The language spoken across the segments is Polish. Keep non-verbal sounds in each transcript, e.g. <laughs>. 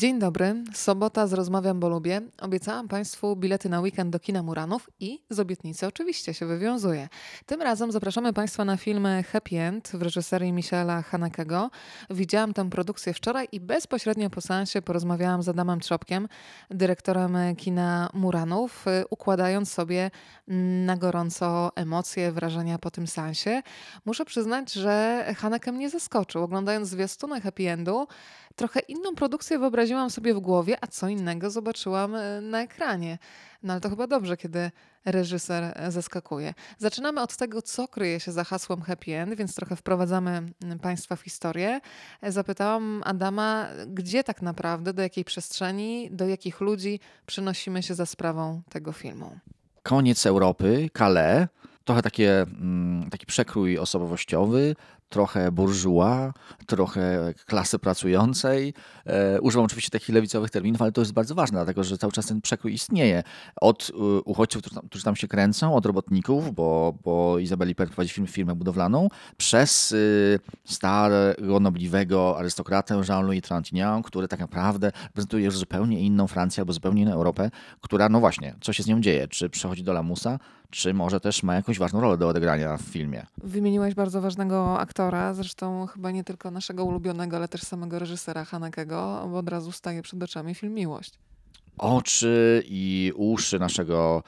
Dzień dobry, sobota z Rozmawiam, bo lubię. Obiecałam Państwu bilety na weekend do kina Muranów i z obietnicy oczywiście się wywiązuje. Tym razem zapraszamy Państwa na film Happy End w reżyserii Michaela Hanekego. Widziałam tę produkcję wczoraj i bezpośrednio po seansie porozmawiałam z Adamem Trzopkiem, dyrektorem kina Muranów, układając sobie na gorąco emocje, wrażenia po tym seansie. Muszę przyznać, że Haneke mnie zaskoczył. Oglądając zwiastuny Happy Endu, trochę inną produkcję wyobraziłam sobie w głowie, a co innego zobaczyłam e, na ekranie. No ale to chyba dobrze, kiedy reżyser e, zaskakuje. Zaczynamy od tego, co kryje się za hasłem happy end, więc trochę wprowadzamy Państwa w historię. E, zapytałam Adama, gdzie tak naprawdę, do jakiej przestrzeni, do jakich ludzi przynosimy się za sprawą tego filmu. Koniec Europy, Calais, trochę takie, mm, taki przekrój osobowościowy, trochę burżuła, trochę klasy pracującej. E, używam oczywiście takich lewicowych terminów, ale to jest bardzo ważne, dlatego że cały czas ten przekrój istnieje. Od y, uchodźców, którzy tam, się kręcą, od robotników, bo, bo Izabeli Per prowadzi film, firmę budowlaną, przez y, starego, nobliwego arystokratę Jean-Louis Trintignant, który tak naprawdę prezentuje już zupełnie inną Francję albo zupełnie inną Europę, która, no właśnie, co się z nią dzieje? Czy przechodzi do lamusa, czy może też ma jakąś ważną rolę do odegrania w filmie? Wymieniłeś bardzo ważnego aktora aktora, zresztą chyba nie tylko naszego ulubionego, ale też samego reżysera Hanekego, bo od razu staje przed oczami film Miłość. Oczy i uszy naszego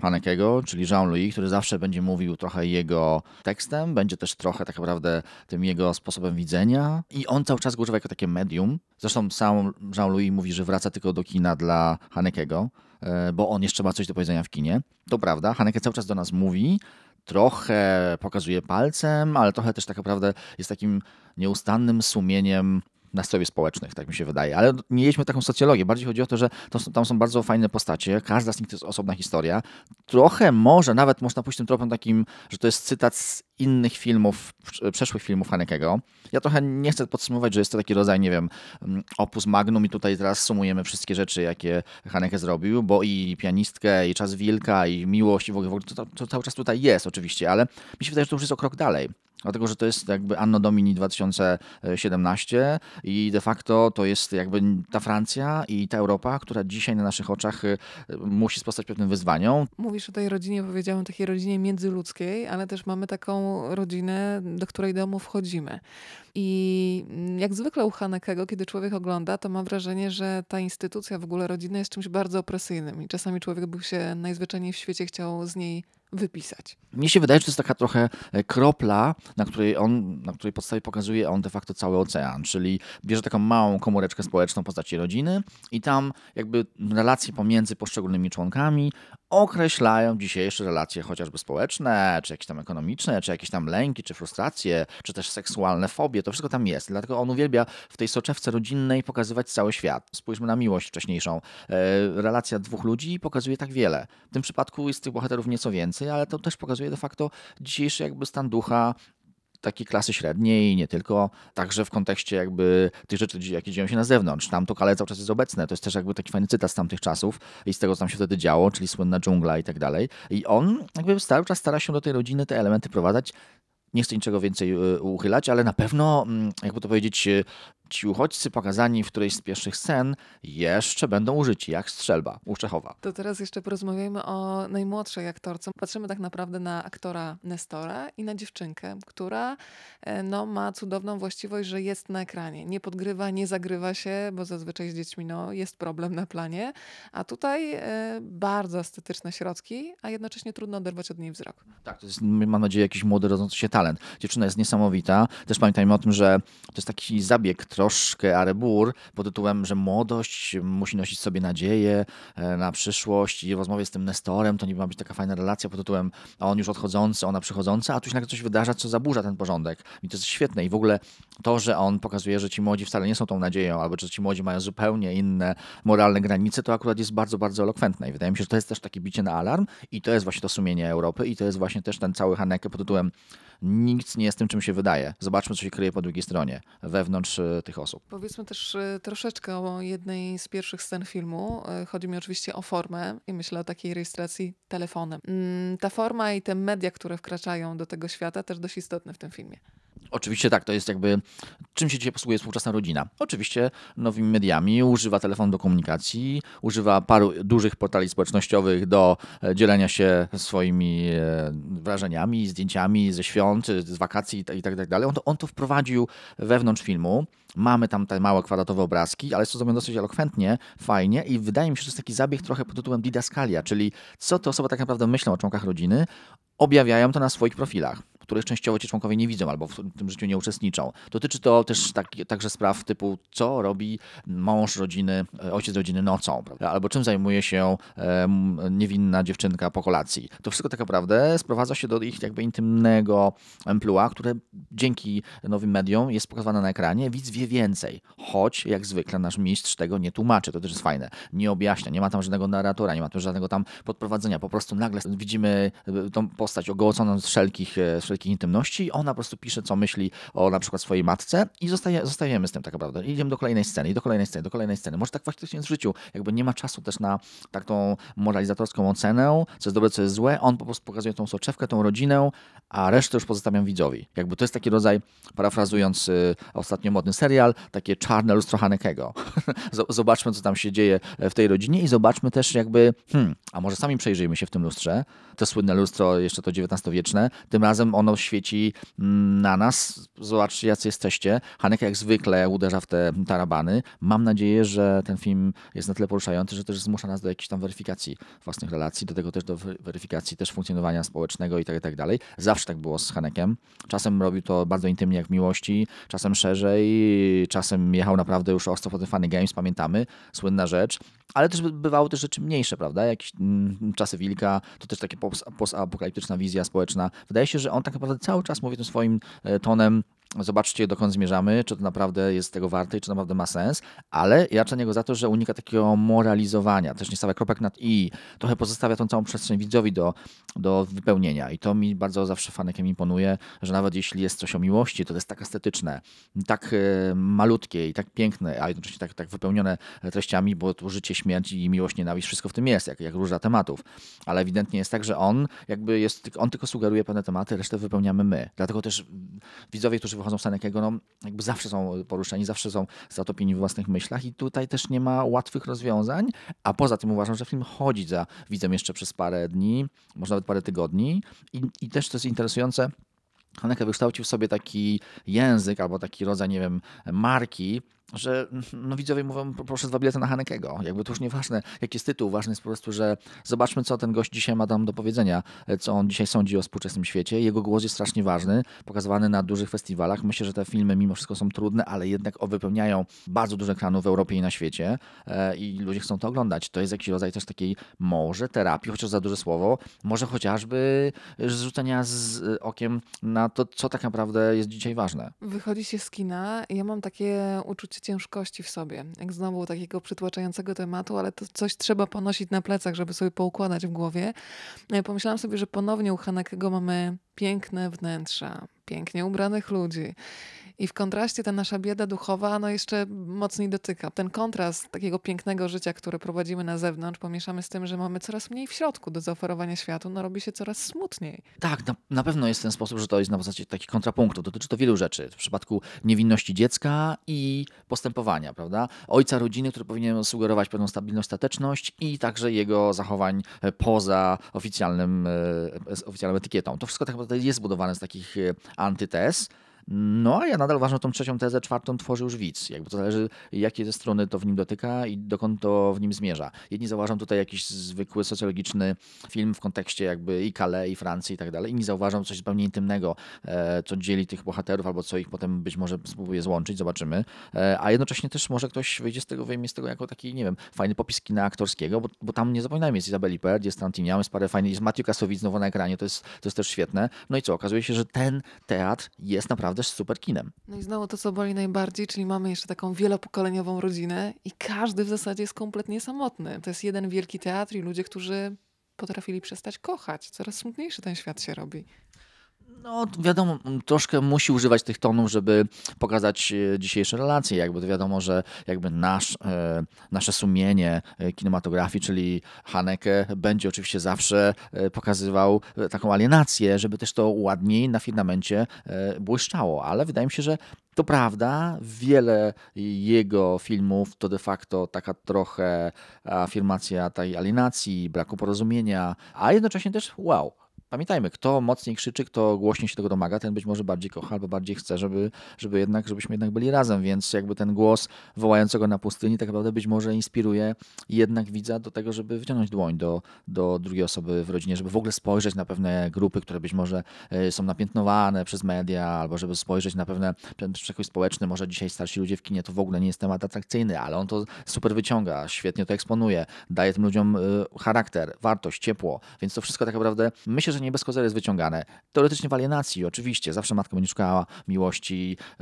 Hanekego, czyli Jean-Louis, który zawsze będzie mówił trochę jego tekstem, będzie też trochę tak naprawdę tym jego sposobem widzenia i on cały czas go używa jako takie medium. Zresztą sam Jean-Louis mówi, że wraca tylko do kina dla Hanekego, e, bo on jeszcze ma coś do powiedzenia w kinie. To prawda, Haneke cały czas do nas mówi, trochę pokazuje palcem, ale trochę też tak naprawdę jest takim nieustannym sumieniem nastrojów społecznych, tak mi się wydaje. Ale jedźmy taką socjologię. Bardziej chodzi o to, że to, tam są bardzo fajne postacie. Każda z nich to jest osobna historia. Trochę może nawet można pójść tym tropem takim, że to jest cytat z innych filmów, przeszłych filmów Hanekego. Ja trochę nie chcę podsumować, że jest to taki rodzaj, nie wiem, mm, opus magnum i tutaj teraz sumujemy wszystkie rzeczy, jakie Haneke zrobił, bo i pianistkę, i Czas Wilka, i Miłość, i w ogóle, to, to cały czas tutaj jest oczywiście, ale mi się wydaje, że to już jest o krok dalej. Dlatego, że to jest jakby Anno Domini 2017 i de facto to jest jakby ta Francja i ta Europa, która dzisiaj na naszych oczach y, musi sprostać pewnym wyzwaniom. Mówisz o tej rodzinie, powiedziałem, takiej rodzinie międzyludzkiej, ale też mamy taką rodzinę, do której domu wchodzimy. I jak zwykle u Hanekego, kiedy człowiek ogląda, to ma wrażenie, że ta instytucja w ogóle rodziny jest czymś bardzo opresyjnym i czasami człowiek by się najzwyczajniej w świecie chciał z niej wypisać. Mnie się wydaje, że to jest taka trochę e, kropla, na której on, na której podstawie pokazuje on de facto cały ocean, czyli bierze taką małą komóreczkę społeczną w postaci rodziny i tam jakby relacje pomiędzy poszczególnymi członkami określają dzisiejsze relacje chociażby społeczne, czy jakieś tam ekonomiczne, czy jakieś tam lęki, czy frustracje, czy też seksualne fobie, to wszystko tam jest. Dlatego on uwielbia w tej soczewce rodzinnej pokazywać cały świat. Spójrzmy na miłość wcześniejszą. E, relacja dwóch ludzi pokazuje tak wiele. W tym przypadku jest tych bohaterów nieco więcej, ale to też pokazuje de facto dzisiejszy jakby stan ducha takiej klasy średniej, nie tylko, także w kontekście jakby tych rzeczy, jakie dzieją się na zewnątrz. Tam to kale cały czas jest obecne. To jest też jakby taki fajny cytat z tamtych czasów i z tego, co tam się wtedy działo, czyli słynna dżungla i tak dalej. I on jakby cały czas stara się do tej rodziny te elementy prowadzać nie chcę niczego więcej e, uchylać, ale na pewno, mm, jakby to powiedzieć, e, ci uchodźcy pokazani w którejś z pierwszych scen jeszcze będą użyci, jak strzelba u Czechowa. To teraz jeszcze porozmawiajmy o najmłodszej aktorce. Patrzymy tak naprawdę na aktora Nestora i na dziewczynkę, która e, no, ma cudowną właściwość, że jest na ekranie. Nie podgrywa, nie zagrywa się, bo zazwyczaj z dziećmi no, jest problem na planie, a tutaj e, bardzo estetyczne środki, a jednocześnie trudno oderwać od niej wzrok. Tak, to jest, mam nadzieję, jakiś młody, rodzący się talent. Dziewczyna jest niesamowita. Też pamiętajmy o tym, że to jest taki zabieg troszkę Arebur pod tytułem, że młodość musi nosić sobie nadzieję e, na przyszłość i w rozmowie z tym Nestorem to nie ma być taka fajna relacja pod tytułem a on już odchodzący, ona przychodząca, a tu się nagle coś wydarza, co zaburza ten porządek. I to jest świetne. I w ogóle to, że on pokazuje, że ci młodzi wcale nie są tą nadzieją, albo że ci młodzi mają zupełnie inne moralne granice, to akurat jest bardzo, bardzo elokwentne. I wydaje mi się, że to jest też takie bicie na alarm i to jest właśnie to sumienie Europy i to jest właśnie też ten cały Haneke pod tytułem nic nie jest tym, czym się wydaje. Zobaczmy, co się kryje po drugiej stronie, wewnątrz e, tych osób. Powiedzmy też e, troszeczkę o jednej z pierwszych scen filmu. E, chodzi mi oczywiście o formę i myślę o takiej rejestracji telefonem. Mm, ta forma i te media, które wkraczają do tego świata, też dość istotne w tym filmie. Oczywiście tak, to jest jakby czym się dzisiaj posługuje współczesna rodzina. Oczywiście nowymi mediami, używa telefonu do komunikacji, używa paru dużych portali społecznościowych do e, dzielenia się swoimi e, wrażeniami, zdjęciami ze świąt, z wakacji i tak, tak dalej. On to, on to wprowadził wewnątrz filmu. Mamy tam te małe kwadratowe obrazki, ale jest to zrobione dosyć elokwentnie, fajnie i wydaje mi się, że to jest taki zabieg trochę pod tytułem didaskalia, czyli co te osoby tak naprawdę myślą o członkach rodziny, objawiają to na swoich profilach których częściowo ci członkowie nie widzą albo w tym życiu nie uczestniczą. Dotyczy to też tak, także spraw typu, co robi mąż rodziny, e, ojciec rodziny nocą, prawda? albo czym zajmuje się niewinna dziewczynka po kolacji. To wszystko tak naprawdę sprowadza się do ich jakby intymnego emplua, które dzięki nowym mediom jest pokazywane na ekranie. Widz wie więcej, choć jak zwykle nasz mistrz tego nie tłumaczy, to też jest fajne. Nie objaśnia, nie ma tam żadnego narratora, nie ma tam żadnego tam podprowadzenia, po prostu nagle widzimy e, tą postać ogołoconą z wszelkich, z wszelkich takiej intymności. Ona po prostu pisze, co myśli o na przykład swojej matce i zostaje, zostajemy z tym tak naprawdę. Idziemy do kolejnej sceny, i do kolejnej sceny, do kolejnej sceny. Może tak faktycznie jest w życiu. Jakby nie ma czasu też na taką moralizatorską ocenę, co jest dobre, co jest złe. On po prostu pokazuje tą soczewkę, tą rodzinę, a resztę już pozostawiam widzowi. Jakby to jest taki rodzaj, parafrazując y, ostatnio modny serial, takie czarne lustro Hanekego. <laughs> zobaczmy, co tam się dzieje w tej rodzinie i zobaczmy też jakby, hmm, a może sami przejrzyjmy się w tym lustrze. To słynne lustro, jeszcze to XIX-wieczne. Tym razem ono świeci mm, na nas. Zobaczcie, jacy jesteście. Hanek jak zwykle uderza w te tarabany. Mam nadzieję, że ten film jest na tyle poruszający, że też zmusza nas do jakiejś tam weryfikacji własnych relacji, do tego też do weryfikacji też funkcjonowania społecznego i tak, i tak dalej. Zawsze tak było z Hanekiem. Czasem robił to bardzo intymnie jak w miłości, czasem szerzej, czasem jechał naprawdę już ostro po ten Funny Games, pamiętamy. Słynna rzecz ale też bywały też rzeczy mniejsze, prawda? Jakieś mm, czasy wilka, to też takie postapokaliptyczna wizja społeczna. Wydaje się, że on tak naprawdę cały czas mówi tym swoim e, tonem Zobaczcie, dokąd zmierzamy, czy to naprawdę jest tego warte i czy naprawdę ma sens, ale ja cenię go za to, że unika takiego moralizowania, też nie stawia kropek nad i, trochę pozostawia tą całą przestrzeń widzowi do, do wypełnienia. I to mi bardzo zawsze fanekiem imponuje, że nawet jeśli jest coś o miłości, to jest tak estetyczne, tak e, malutkie i tak piękne, a jednocześnie tak, tak wypełnione treściami, bo tu życie, śmierć i miłość, nienawiść, wszystko w tym jest, jak, jak róża tematów, ale ewidentnie jest tak, że on jakby jest, on tylko sugeruje pewne tematy, resztę wypełniamy my. Dlatego też widzowie, którzy wychodzą z Senekiego, no jakby zawsze są poruszeni, zawsze są zatopieni w własnych myślach i tutaj też nie ma łatwych rozwiązań, a poza tym uważam, że film chodzi za widzem jeszcze przez parę dni, może nawet parę tygodni. I, i też to jest interesujące, Haneke wykształcił sobie taki język albo taki rodzaj, nie wiem, marki, że <laughs> no, widzowie mówią, proszę dwa bilety na Hanekego. Jakby to już nieważne, jaki jest tytuł, ważne jest po prostu, że zobaczmy, co ten gość dzisiaj ma tam do powiedzenia, co on dzisiaj sądzi o współczesnym świecie. Jego głos jest strasznie ważny, pokazywany na dużych festiwalach. Myślę, że te filmy mimo wszystko są trudne, ale jednak wypełniają bardzo duże ekranów w Europie i na świecie e, i ludzie chcą to oglądać. To jest jakiś rodzaj też takiej może terapii, chociaż za duże słowo, może chociażby zrzucenia z okiem na to, co tak naprawdę jest dzisiaj ważne. Wychodzi się z kina ja mam takie uczucie ciężkości w sobie. Jak znowu takiego przytłaczającego tematu, ale to coś trzeba ponosić na plecach, żeby sobie poukładać w głowie. Ja pomyślałam sobie, że ponownie u Hanekego mamy piękne wnętrza, pięknie ubranych ludzi. I w kontraście ta nasza bieda duchowa no jeszcze mocniej dotyka. Ten kontrast takiego pięknego życia, które prowadzimy na zewnątrz, pomieszamy z tym, że mamy coraz mniej w środku do zaoferowania światu, no robi się coraz smutniej. Tak, na, na pewno jest ten sposób, że to jest na zasadzie takich kontrapunktów. Dotyczy to wielu rzeczy. W przypadku niewinności dziecka i postępowania, prawda? Ojca rodziny, który powinien sugerować pewną stabilność, stateczność i także jego zachowań poza oficjalnym, e, oficjalną etykietą. To wszystko tak jest zbudowane z takich e, antytez. No a ja nadal uważam, że tą trzecią tezę, czwartą tworzy już widz. Jakby to zależy, jakie ze strony to w nim dotyka i dokąd to w nim zmierza. Jedni zauważam tutaj jakiś zwykły socjologiczny film w kontekście jakby i Calais, i Francji i tak dalej. Inni zauważam coś zupełnie intymnego, e, co dzieli tych bohaterów albo co ich potem być może spróbuje złączyć, zobaczymy. E, a jednocześnie też może ktoś wyjdzie z tego, wyjmie z tego jako taki, nie wiem, fajny popis kina aktorskiego, bo, bo tam nie zapominajmy, jest Izabeli Pert, jest Tarantino, jest parę fajnych, jest Matthew Kasowicz znowu na ekranie, to jest, to jest też świetne. No i co, okazuje się, że ten teatr jest naprawdę naprawdę super kinem. No i znowu to, co boli najbardziej, czyli mamy jeszcze taką wielopokoleniową rodzinę i każdy w zasadzie jest kompletnie samotny. To jest jeden wielki teatr i ludzie, którzy potrafili przestać kochać. Coraz smutniejszy ten świat się robi. No, wiadomo, troszkę musi używać tych tonów, żeby pokazać e, dzisiejsze relacje. Jakby to wiadomo, że jakby nasz, e, nasze sumienie e, kinematografii, czyli Haneke, będzie oczywiście zawsze pokazywał taką alienację, żeby też to ładniej na filamencie e, błyszczało. Ale wydaje mi się, że to prawda, wiele jego filmów to de facto taka trochę afirmacja tej alienacji, braku porozumienia, a jednocześnie też wow. Pamiętajmy, kto mocniej krzyczy, kto głośniej się tego domaga, ten być może bardziej kocha albo bardziej chce, żeby, żeby jednak, żebyśmy jednak byli razem, więc jakby ten głos wołającego na pustyni tak naprawdę być może inspiruje jednak widza do tego, żeby wyciągnąć dłoń do, do drugiej osoby w rodzinie, żeby w ogóle spojrzeć na pewne grupy, które być może e, są napiętnowane przez media, albo żeby spojrzeć na pewne przekrój społeczny, może dzisiaj starsi ludzie w kinie to w ogóle nie jest temat atrakcyjny, ale on to super wyciąga, świetnie to eksponuje, daje tym ludziom y, charakter, wartość, ciepło, więc to wszystko tak naprawdę myślę, że nie bez kozery jest wyciągane. Teoretycznie w alienacji, oczywiście, zawsze matka będzie szukała miłości y,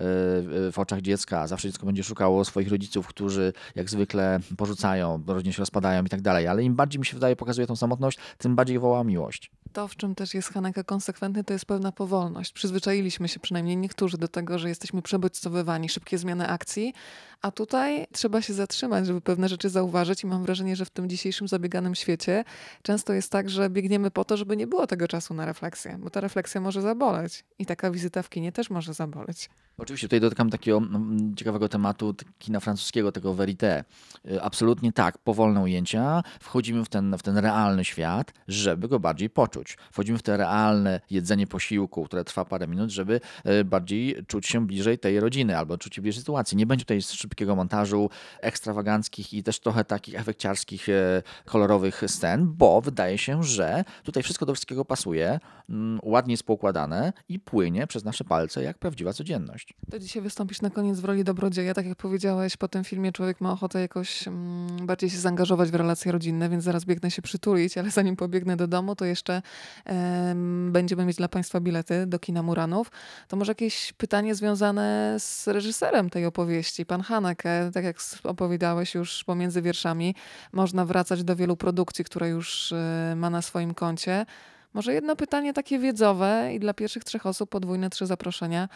w oczach dziecka, zawsze dziecko będzie szukało swoich rodziców, którzy jak zwykle porzucają, rodziny się rozpadają i tak dalej, ale im bardziej mi się wydaje pokazuje tą samotność, tym bardziej woła miłość. To, w czym też jest Haneke konsekwentny, to jest pewna powolność. Przyzwyczailiśmy się, przynajmniej niektórzy, do tego, że jesteśmy przebodźcowywani, szybkie zmiany akcji, a tutaj trzeba się zatrzymać, żeby pewne rzeczy zauważyć i mam wrażenie, że w tym dzisiejszym zabieganym świecie często jest tak, że biegniemy po to, żeby nie było tego czasu na refleksję, bo ta refleksja może zaboleć i taka wizyta w kinie też może zaboleć. Oczywiście tutaj dotykam takiego mm, ciekawego tematu kina francuskiego, tego verité. Y, Absolutnie tak, powolne ujęcia, wchodzimy w ten, w ten realny świat, żeby go bardziej poczuć. Wchodzimy w te realne jedzenie posiłku, które trwa parę minut, żeby y, bardziej czuć się bliżej tej rodziny albo czuć się bliżej sytuacji. Nie będzie tutaj szybkiego montażu, ekstrawaganckich i też trochę takich efekciarskich, e, kolorowych scen, bo wydaje się, że tutaj wszystko do wszystkiego pasuje, mm, ładnie jest poukładane i płynie przez nasze palce jak prawdziwa codzienność. To dzisiaj wystąpisz na koniec w roli dobrodzieja. Tak jak powiedziałeś, po tym filmie człowiek ma ochotę jakoś mm, bardziej się zaangażować w relacje rodzinne, więc zaraz biegnę się przytulić, ale zanim pobiegnę do domu, to jeszcze em, będziemy mieć dla Państwa bilety do kina Muranów. To może jakieś pytanie związane z reżyserem tej opowieści, pan Haneke, tak jak opowiadałeś już pomiędzy wierszami, można wracać do wielu produkcji, które już e, ma na swoim koncie. Może jedno pytanie takie wiedzowe i dla pierwszych trzech osób podwójne trzy zaproszenia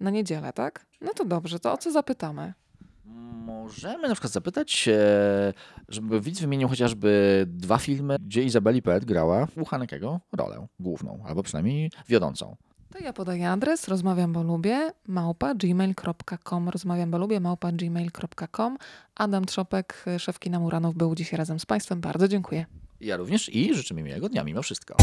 na niedzielę, tak? No to dobrze, to o co zapytamy? Możemy na przykład zapytać, e, żeby widz wymienił chociażby dwa filmy, gdzie Izabeli Pert grała u Hanekego rolę główną, albo przynajmniej wiodącą. To ja podaję adres, rozmawiam, bo lubię, małpa gmail.com, rozmawiam, bo lubię, małpa gmail.com. Adam Trzopek, szef kina Muranów, był dzisiaj razem z Państwem. Bardzo dziękuję. Ja również i życzymy miłego dnia mimo wszystko.